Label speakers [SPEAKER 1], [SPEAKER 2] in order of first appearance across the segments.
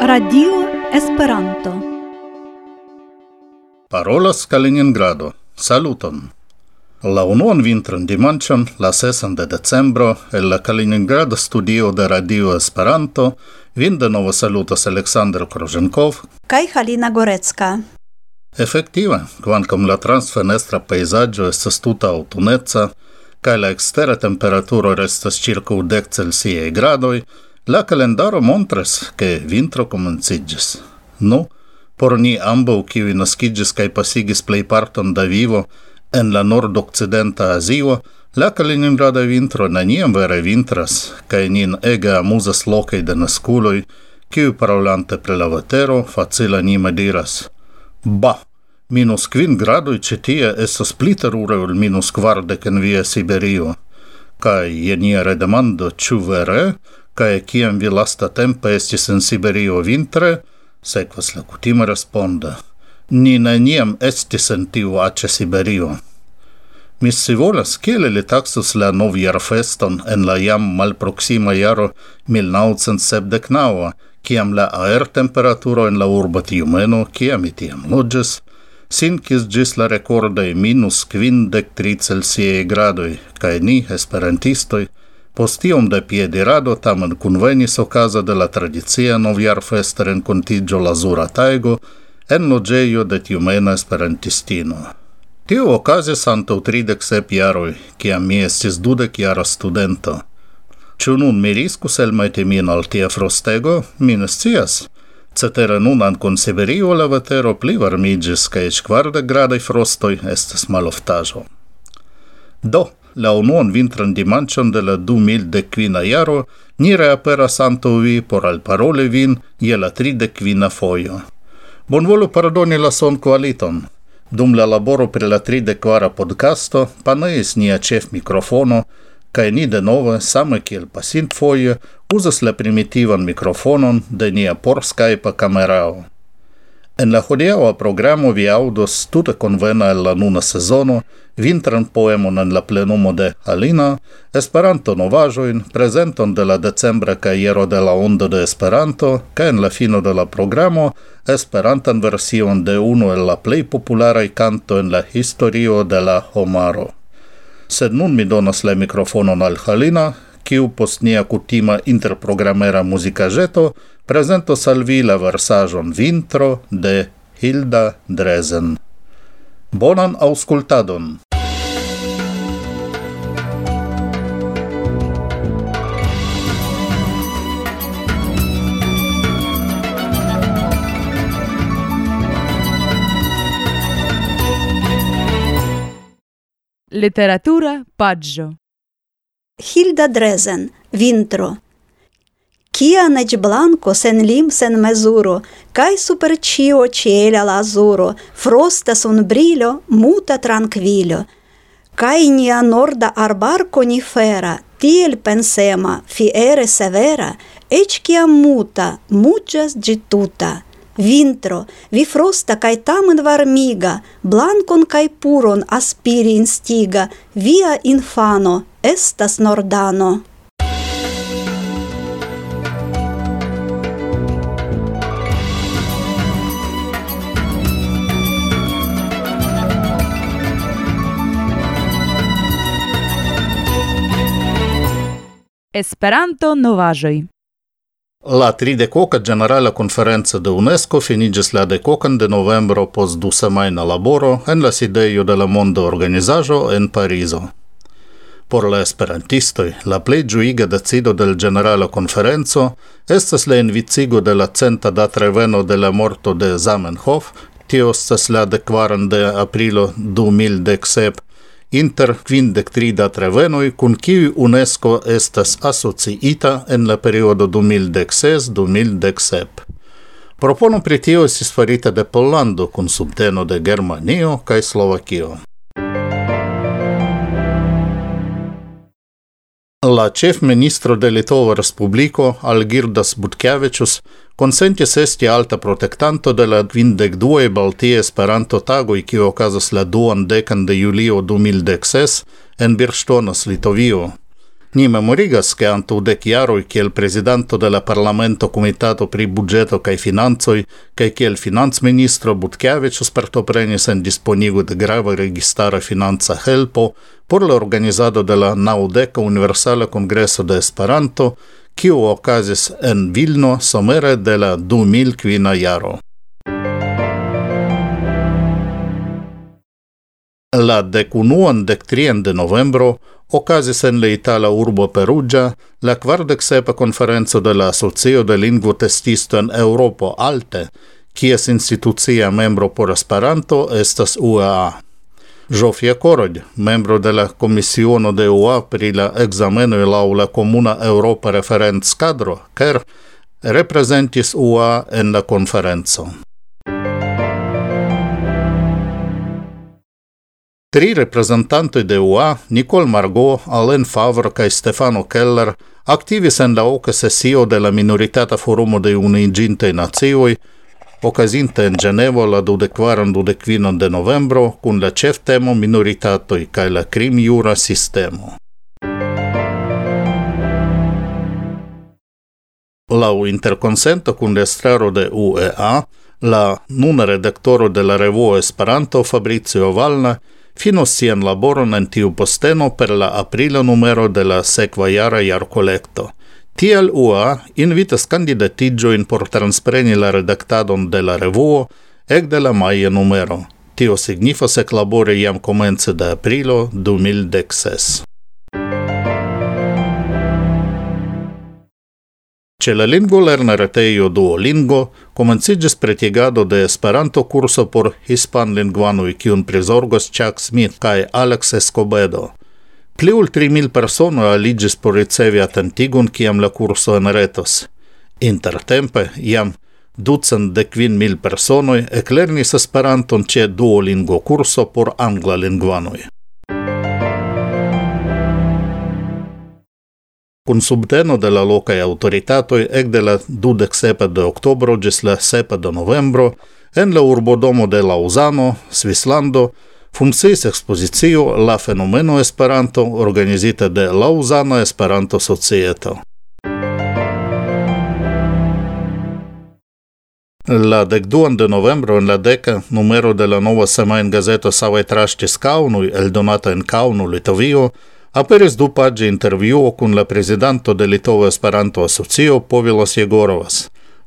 [SPEAKER 1] Radio Esperanto.
[SPEAKER 2] Parolas Kaliningrado. Saluton. La unuan vintran dimanĉon la sesan de decembro, el la Kaliningrada studio de Radio Esperanto, vin de novo salutas Aleksandr Kroženkov
[SPEAKER 1] kaj Halina Gorecka.
[SPEAKER 2] Efektive, quancam la transfenestra peisaggio estas tuta autunezza, cae la extera temperaturo restas circa 10 Celsiae gradoi, la calendaro montras che vintro comencigis. Nu, por ni ambo kiwi nascigis cae pasigis plei parton da vivo en la nord-occidenta Azio, la Kaliningrada vintro neniam vere vintras, cae nin ege amusas locai de nasculoi, kiwi parolante pre la vatero facila nima diras – Ba, minus quin gradoj ĉi tie estas pli terure ol minus quardec en via Siberio. Kaj jenia demando, ciu vere, Cae ciam vi lastatempe estis en Siberio vintre, Sequas la cutima responda. Ni neniam estis en tiu ace Siberio. Mi scivolas, kiel li taxus la novjarfeston en la jam malproksima jaro 1979, ciam la aer temperaturo en la urba tiumeno, ciam mi tiam loĝas, sinkis gis la recordai minus quindec tri Celsiei gradoi, cae ni, esperantistoi, postium de piedirado tamen convenis ocasa de la tradizia noviar festa rencontigio Lazura Taigo en logeio de tiumena esperantistino. Tio ocasis antau tridec sep jaroi, ciam mi estis dudec jara studento. Ciu nun mi riscus mai min al tia frostego, Minus cias. Cetera Cetere nun ancon Siberio la vetero pli varmigis, ca ec kvardek gradai frostoi estes maloftajo. Do, la unuan vintran dimancion de la du mil de iaro, ni reaperas anto vi por alparole vin je la tri fojo. quina foio. Bonvolu pardoni la son qualiton. Dum la laboro pri la tri de podcasto, paneis nia chef mikrofono, kaj ni de nove, same kiel pasint foje, uzas la primitivan mikrofonon de nia por Skype kamerao. En la hodiaŭa programo vi aŭdos tute convena el la nuna sezono, vintran poemon en la plenumo de Alina, Esperanto novaĵojn, prezenton de la decembra kajero de la ondo de Esperanto, kaj en la fino de la programo, Esperantan version de unu el la plej popularaj canto en la historio de la homaro sed nun mi donas la mikrofonon al Halina, kiu post nia kutima interprogramera muzikaĵeto prezentos al vi la versaĵon Vintro de Hilda Drezen. Bonan auskultadon!
[SPEAKER 1] Literatura paggio.
[SPEAKER 3] Hilda Dresen, vintro. Kia nec blanco sen lim sen mesuro, cae super cio ciela lazuro, frostas un brillo, muta tranquillo. Cae nia norda arbar conifera, tiel pensema, fiere severa, ec ciam muta, mugias di tuta. Винтро, вифроста кај таман вармига, бланкон кај пурон аспирин стига, виа инфано, естас нордано.
[SPEAKER 1] Esperanto novaĵoj.
[SPEAKER 2] La 30 generala conferenza de UNESCO finigis la 10 de novembro pos du semaina laboro en la sidejo de la mondo organizajo en Parizo. Por la esperantistoj, la plej ĝuiga decido de la generala konferenco estas la invicigo de la centa datreveno de la morto de Zamenhof, tio estas la de kvaran de aprilo 2017 inter quindec trida trevenoi, cun kiui UNESCO estas asociita en la periodo 2016-2017. Propono pri tio estis farita de Pollando cun subteno de Germanio kaj Slovakio. la chef ministro de Litova Respubliko Algirdas Butkevičius consentis esti alta protectanto de la kvindec duoe Baltie Esperanto tagoj kiu okazas la duan dekan de julio 2016 en Birštonas, Litovio. Ni memorigas che antu dec jaroi kiel prezidanto de la Parlamento Comitato pri Budgeto cae Finanzoi cae kiel financministro Butkevicius partoprenis en disponigo de grava registara finanza helpo por la organizado de la Naudeca Universala congresso de Esperanto, kiu okazis en Vilno somere de la 2000 quina jaro. La decunuan dectrien de novembro okazis en la itala urbo Perugia la quardec sepa conferenzo de la Asocio de Lingvo Testisto en Europo Alte, kies institucia membro por Esperanto estas UEA. Jofia Korod, membro de la Commissiono de UA pri la ekzamenoj laŭ la Comuna Europa Referenz Cadro, KER, representis UA en la conferenzo. Tri reprezentantoj de UA, Nicole Margot, Alain Favre kaj Stefano Keller, aktivis en la oka sesio de la minoritata forumo de Unuiĝintaj Nacioj, okazinte en Ĝenevo la dudekvaran dudekkvinon de novembro kun la ĉeftemo minoritatoj kaj la krimjura sistemo. Lau interkonsento kun l'estraro de UEA, la nuna redaktoro de la revuo Esperanto Fabricio Valna finos sian laboron en tiu posteno per la aprila numero de la sekva jara jarkolekto. Tiel UA invitas candidatidjoin por transpreni la redaktadon de la revuo ec de la maia numero. Tio signifas eklabori jam komence de aprilo 2016. Ce la lingvo lerna reteio Duolingo comencigis pretigado de Esperanto curso por hispanlingvanoj, kiun prizorgos Chuck Smith kaj Alex Escobedo. Pli ul 3000 persono aligis por ricevi atentigon kiam la en retos. Intertempe jam ducent de quin mil personoj eklernis Esperanton ĉe Duolingo curso por anglalingvanoj. kun subteno de la locae autoritatoi ec de la dudek sepa de octobro gis la 7 de novembro en la urbodomo de Lausano, Svislando, funcis expozicio La fenomeno Esperanto organizita de Lausana Esperanto Societo. La dekduan de novembro en la deka numero de la nova semain gazeto Savaj Traŝtis el eldonata en Kaunu, Litovio, Aperis du paĝi intervjuo kun la prezidanto de Litova Esperanto-Asocio Povilas Jegorovas.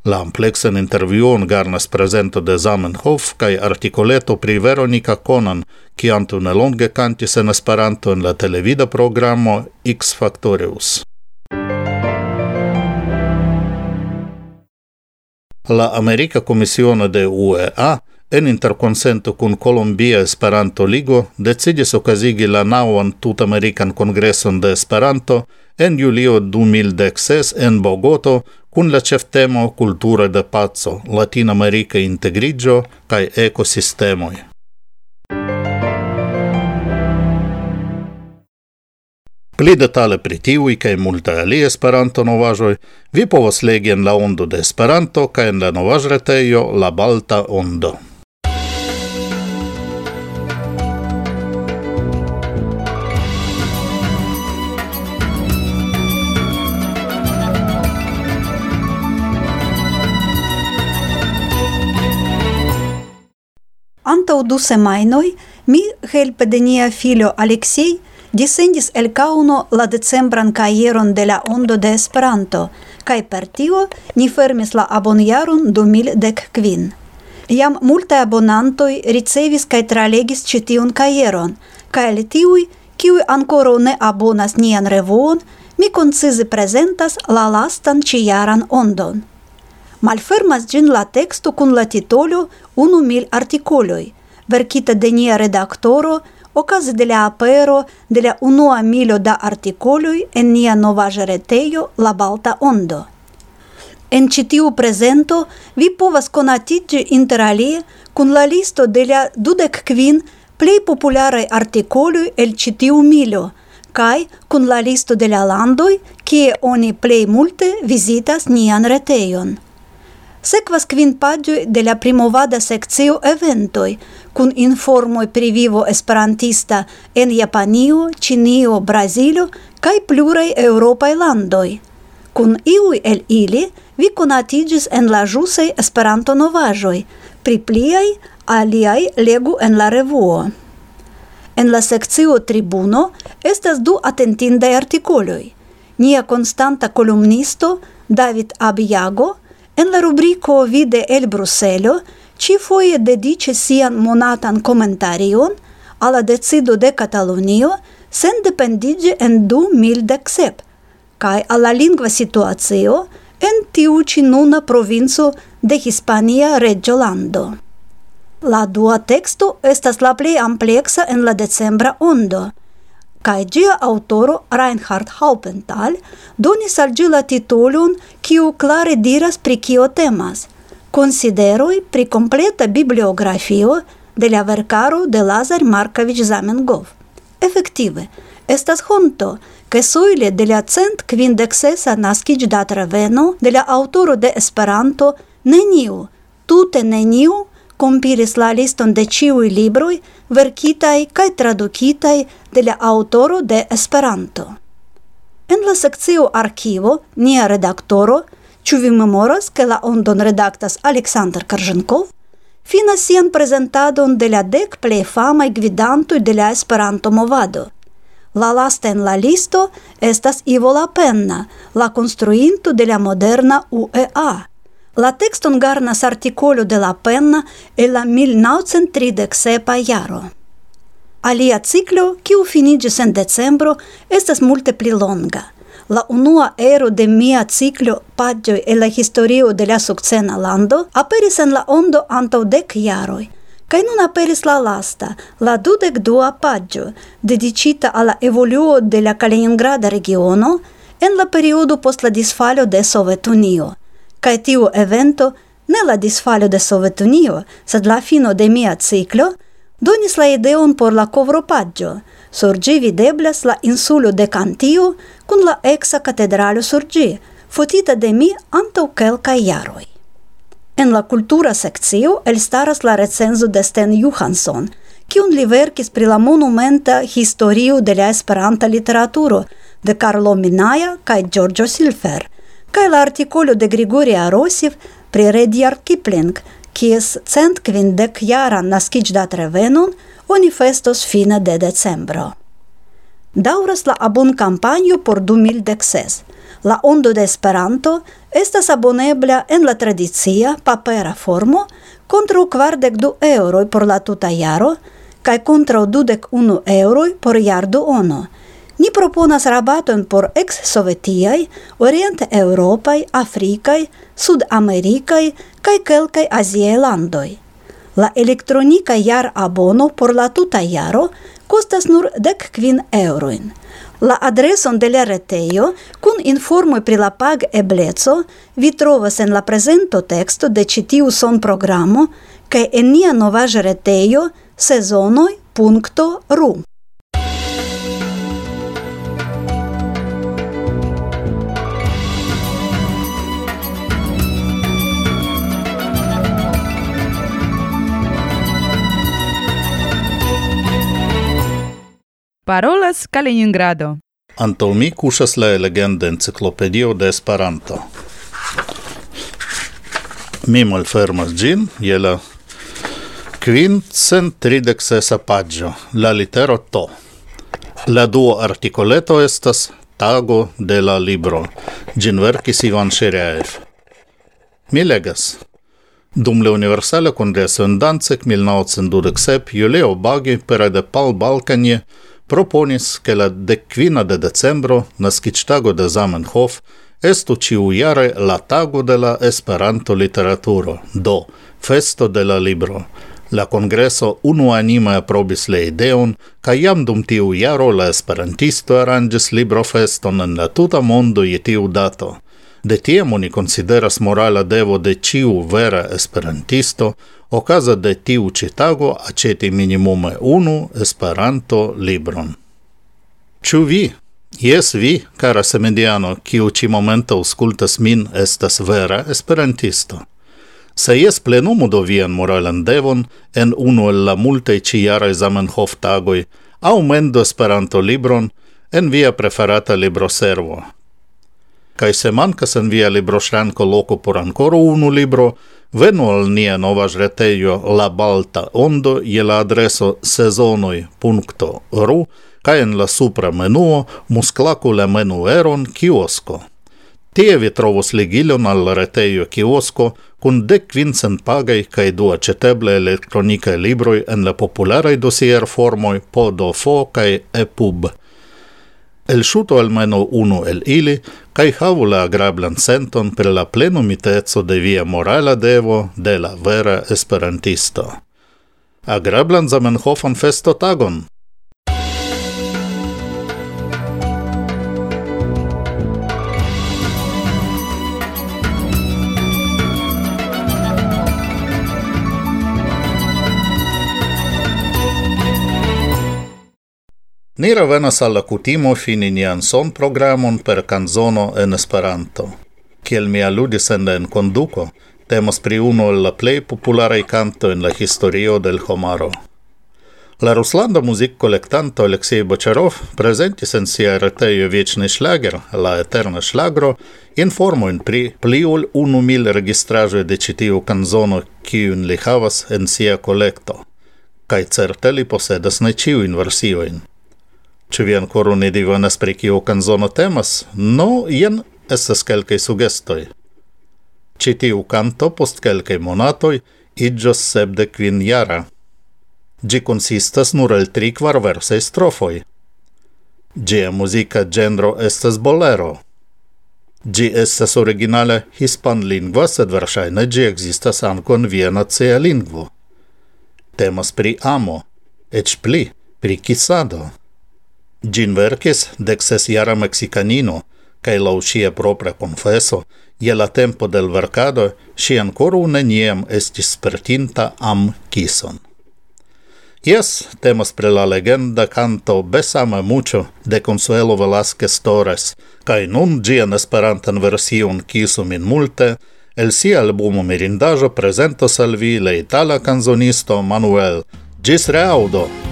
[SPEAKER 2] La ampleksan intervjuon garnas prezento de Zamenhof kaj artikoleto pri Veronika Konan, ki antaŭ nelonge kantis en Esperanto en la televida programo X Factorius. La Amerika Komisiono de UEA en interconsento kun Colombia Esperanto Ligo decidis okazigi la nauan tut-amerikan de Esperanto en julio 2016 en Bogoto kun la ĉeftemo Cultura de paco, latinamerika Integrigio kaj ekosistemoj. Pli detale pri tiui kaj multaj ali Esperanto novaĵoj vi povas legi en la ondo de Esperanto kaj en la novaĵretejo La Balta Ondo.
[SPEAKER 3] antaŭ du semainoi mi helpe de nia filio Alexei descendis el Kaŭno la decembran kajeron de la Ondo de Esperanto kaj per tio ni fermis la abonjaron 2015. Jam multaj abonantoj ricevis kaj tralegis ĉi tiun kajeron kaj el tiuj, kiuj ankoraŭ ne abonas nian revuon, mi koncize prezentas la lastan ĉijaran ondon malfermas gin la texto cun la titolo Unu mil articoloi, verkita de nia redaktoro okaze de la apero de la unua milo da articoloi en nia novaĵa retejo La Balta Ondo. En citiu presento vi povas konatiĝi interalie kun la listo de la dudek kvin plej popularaj artikoloj el citiu milo kaj kun la listo de la landoj kie oni plej multe vizitas nian retejon. Sekvas kvin pagioj de la primovada sekcio eventoj kun informoj pri vivo esperantista en Japanio, Ĉinio, Brazilo kaj pluraj eŭropaj landoj. Kun iuj el ili vi konatiĝis en la ĵusaj Esperanto-novaĵoj, pri pliaj aliaj legu en la revuo. En la sekcio Tribuno estas du atentindaj artikoloj. Nia konstanta kolumnisto David Abjago – En la rubrico Vide el Bruselo ci foie dedice sian monatan commentarion alla decido de Catalonio sen dependige en 2017 cae alla lingua situatio situacio en tiu ci nuna provinco de Hispania Regiolando. La dua texto estas la plei amplexa en la decembra ondo – cae gia autoro Reinhard Haupenthal donis al ĝi la titolon, kiu diras pri kio temas: consideroi pri completa bibliografio de la vercaro de Lazar Markovic Zamenhof. Efective, estas honto, che sojle de la cent quindexesa nascic dat reveno de la autoro de Esperanto neniu, tute neniu compilis la liston de ciui libroi verkitaj kaj tradukitaj de la aŭtoro de Esperanto. En la sekcio arkivo nia redaktoro, ĉu vi memoras ke la ondon redaktas Aleksandr Karženkov, finas sian prezentadon de la dek plej famaj gvidantoj de la Esperanto-movado – La lasta en la listo estas Ivo Lapenna, la konstruinto de la moderna UEA. La texton garnas articolo de la penna e la 1937 jaro. Alia ciclo, kiu finigis en decembro, estas multe pli longa. La unua ero de mia ciclo, pagioi e la historio de la succena lando aperis en la ondo antau dec jaroi. Kai nun aperis la lasta, la dudec dua pagio, dedicita alla evoluo de la Kaliningrada regiono en la periodo post la disfalo de Sovetunio kai tiu evento, ne la disfalo de Sovetunio, sed la fino de mia ciclo, donis la ideon por la covropaggio, Sur ĝi videblas la insulo de Cantiu, kun la exa catedralo sur ĝi, fotita de mi antau kelkaj iaroi. En la kultura sekcio elstaras la recenzo de Sten Johansson, kiun li verkis pri la monumenta historio de la Esperanta literaturo de Carlo Minaia kai Giorgio Silfer – kai l'articolo de Grigori Arosiv pri Rudyard Kipling, kies cent quindec jaran dat revenon oni festos fine de decembro. Dauras la abonkampanjo por 2016. La ondo de Esperanto estas abonebla en la tradicia papera formo kontraŭ kvardek du euroi por la tuta jaro kaj kontraŭ dudek unu eŭroj por jarduono – Ni proponas rabaton por ex-sovetiai, orient-europai, africai, sud-americai, kaj kelkai aziaj landoi. La elektronika jar abono por la tuta jaro kostas nur dec quin euroin. La adreson de la retejo kun informo pri la pag ebleco vi trovas en la presento teksto de citiu son programo, kaj en nia novaĵa retejo sezonoi.ru.
[SPEAKER 1] parolas Kaliningrado.
[SPEAKER 2] Antaŭ mi kuŝas la legenda enciklopedio de Esperanto. Mi malfermas ĝin je la kvincentrideksesa paĝo, la litero T. La duo artikoleto estas Tago de la libro. Ĝin verkis Ivan Ŝeriaev. Mi legas. Dum la Universala Congresso in Danzig 1927 Julio Bagi perede Paul Balkanie, proponis che la decquina de decembro, nascictago de Zamenhof, estu ciujare la tago de la Esperanto literaturo, do festo de la libro. La congreso unuanime aprobis le ideon, ca iam dum tiu jaro la esperantisto arrangis libro feston en la tuta mondo i tiu dato. De tiem oni consideras morala devo de ciu vera esperantisto Okaza de tiu ĉi tago aĉeti minimume unu Esperanto-libron. Ĉu vi? Jes vi, cara semediano, kiu ci momento auscultas min estas vera esperantisto. Se jes plenumu do vian moralan devon en unu el la multaj ciaraj Zamenhof tagoj aŭ mendo Esperanto libron en via preferata libroservo. Kaj se mankas en via libroŝranko loko por ancora unu libro, Venu al nia nova retejo La Balta Ondo je la adreso sezonoj.ru kaj en la supra menuo musklaku la menueron kiosko. Tie vi trovos ligilon al la retejo kiosko kun dek kvincent pagaj kaj du aĉeteblaj elektronikaj libroj en la popularaj dosierformoj PDF kaj EPUB el shuto almeno uno el ili kaj havu la agrablan senton per la plenumitezo de via morala devo de la vera esperantisto. Agrablan Zamenhofan festotagon! Ni revenas al la kutimo fini nian sonprogramon per canzono en Esperanto. Kiel mi aludis en la enkonduko, temas pri unu el la plej popularaj kantoj en la historio de l homaro. La ruslanda muzikkolektanto Aleksej Bočarov prezentis en sia retejo Večni šlager, la eterna šlagro, informojn pri pli ol unu mil registraĵoj de ĉi tiu kanzono, kiun li havas en sia kolekto. Kaj certe li posedas ne ĉiujn versiojn. Ĉu vi ankoraŭ ne divenas pri kio kanzono temas? No, jen estas kelkaj sugestoj. Ĉi tiu kanto post kelkaj monatoj iĝos sepdek kvin jara. Ĝi konsistas nur el tri kvarversaj strofoj. Ĝia muzika ĝenro estas bolero. Ĝi estas originale hispanlingva, sed verŝajne ĝi ekzistas ankaŭ en via nacia lingvo. Temas pri amo, eĉ pli, pri kisado. Gin verkis dexes jara mexicanino, cae lau sia propria confeso, je la tempo del vercado si ancora neniam estis spertinta am kison. Yes, temas pre la legenda canto Besame Mucho de Consuelo Velázquez Torres, cae nun gian esperantan version kisum in multe, el si albumo mirindajo presentos al vi le itala canzonisto Manuel. Gis reaudo!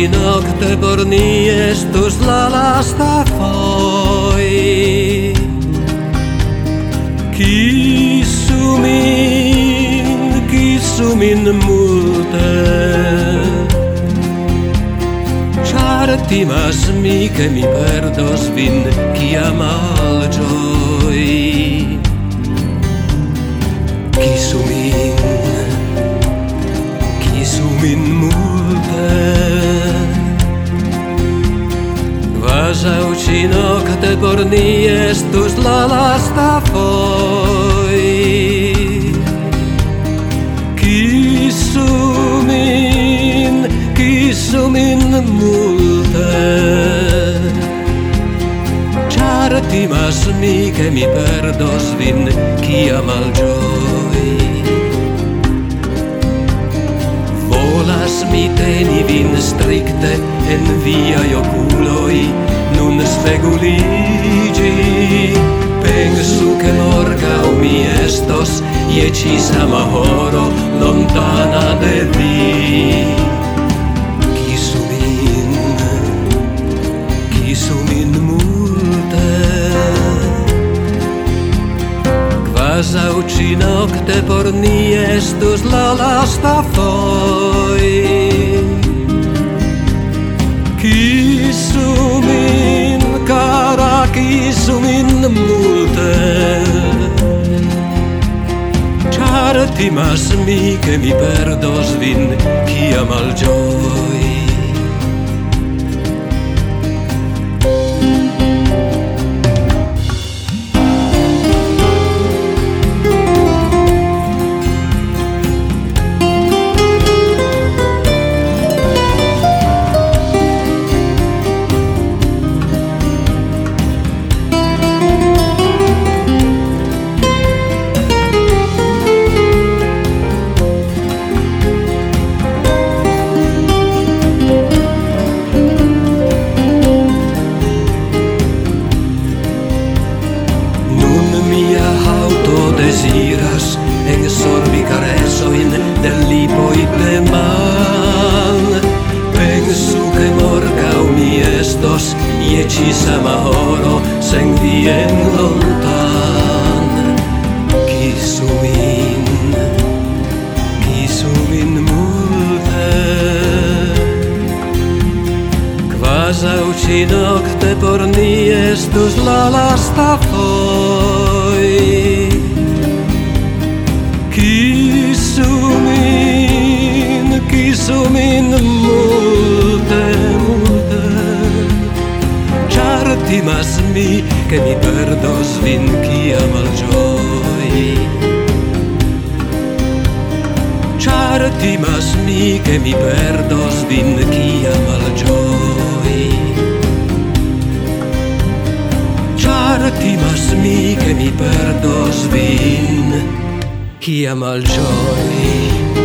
[SPEAKER 4] Ŝi nocte por ni estus la lasta foi. Kisu min, kisu min multe. Char timas mi, che mi perdos vin kiam alĝoj Kisu min, kisu min multe casa o chino que te corní la lasta foi. Quiso min quiso min multe. Char ti mas mi que mi perdos vin qui amal vin stricte en via oculoi nun speguligi. Pensu che morgau mi estos ie cisama horo lontana de vi. Kisu min, kisu min multe. Quasau ci nocte por ni estus la lasta foi. timas mi che mi perdos vin, amal malgioia. su min multe, multe Char timas mi, che mi perdos vin kia malgioi Char timas mi, che mi perdos vin kia malgioi Char timas mi, che mi perdos vin kia malgioi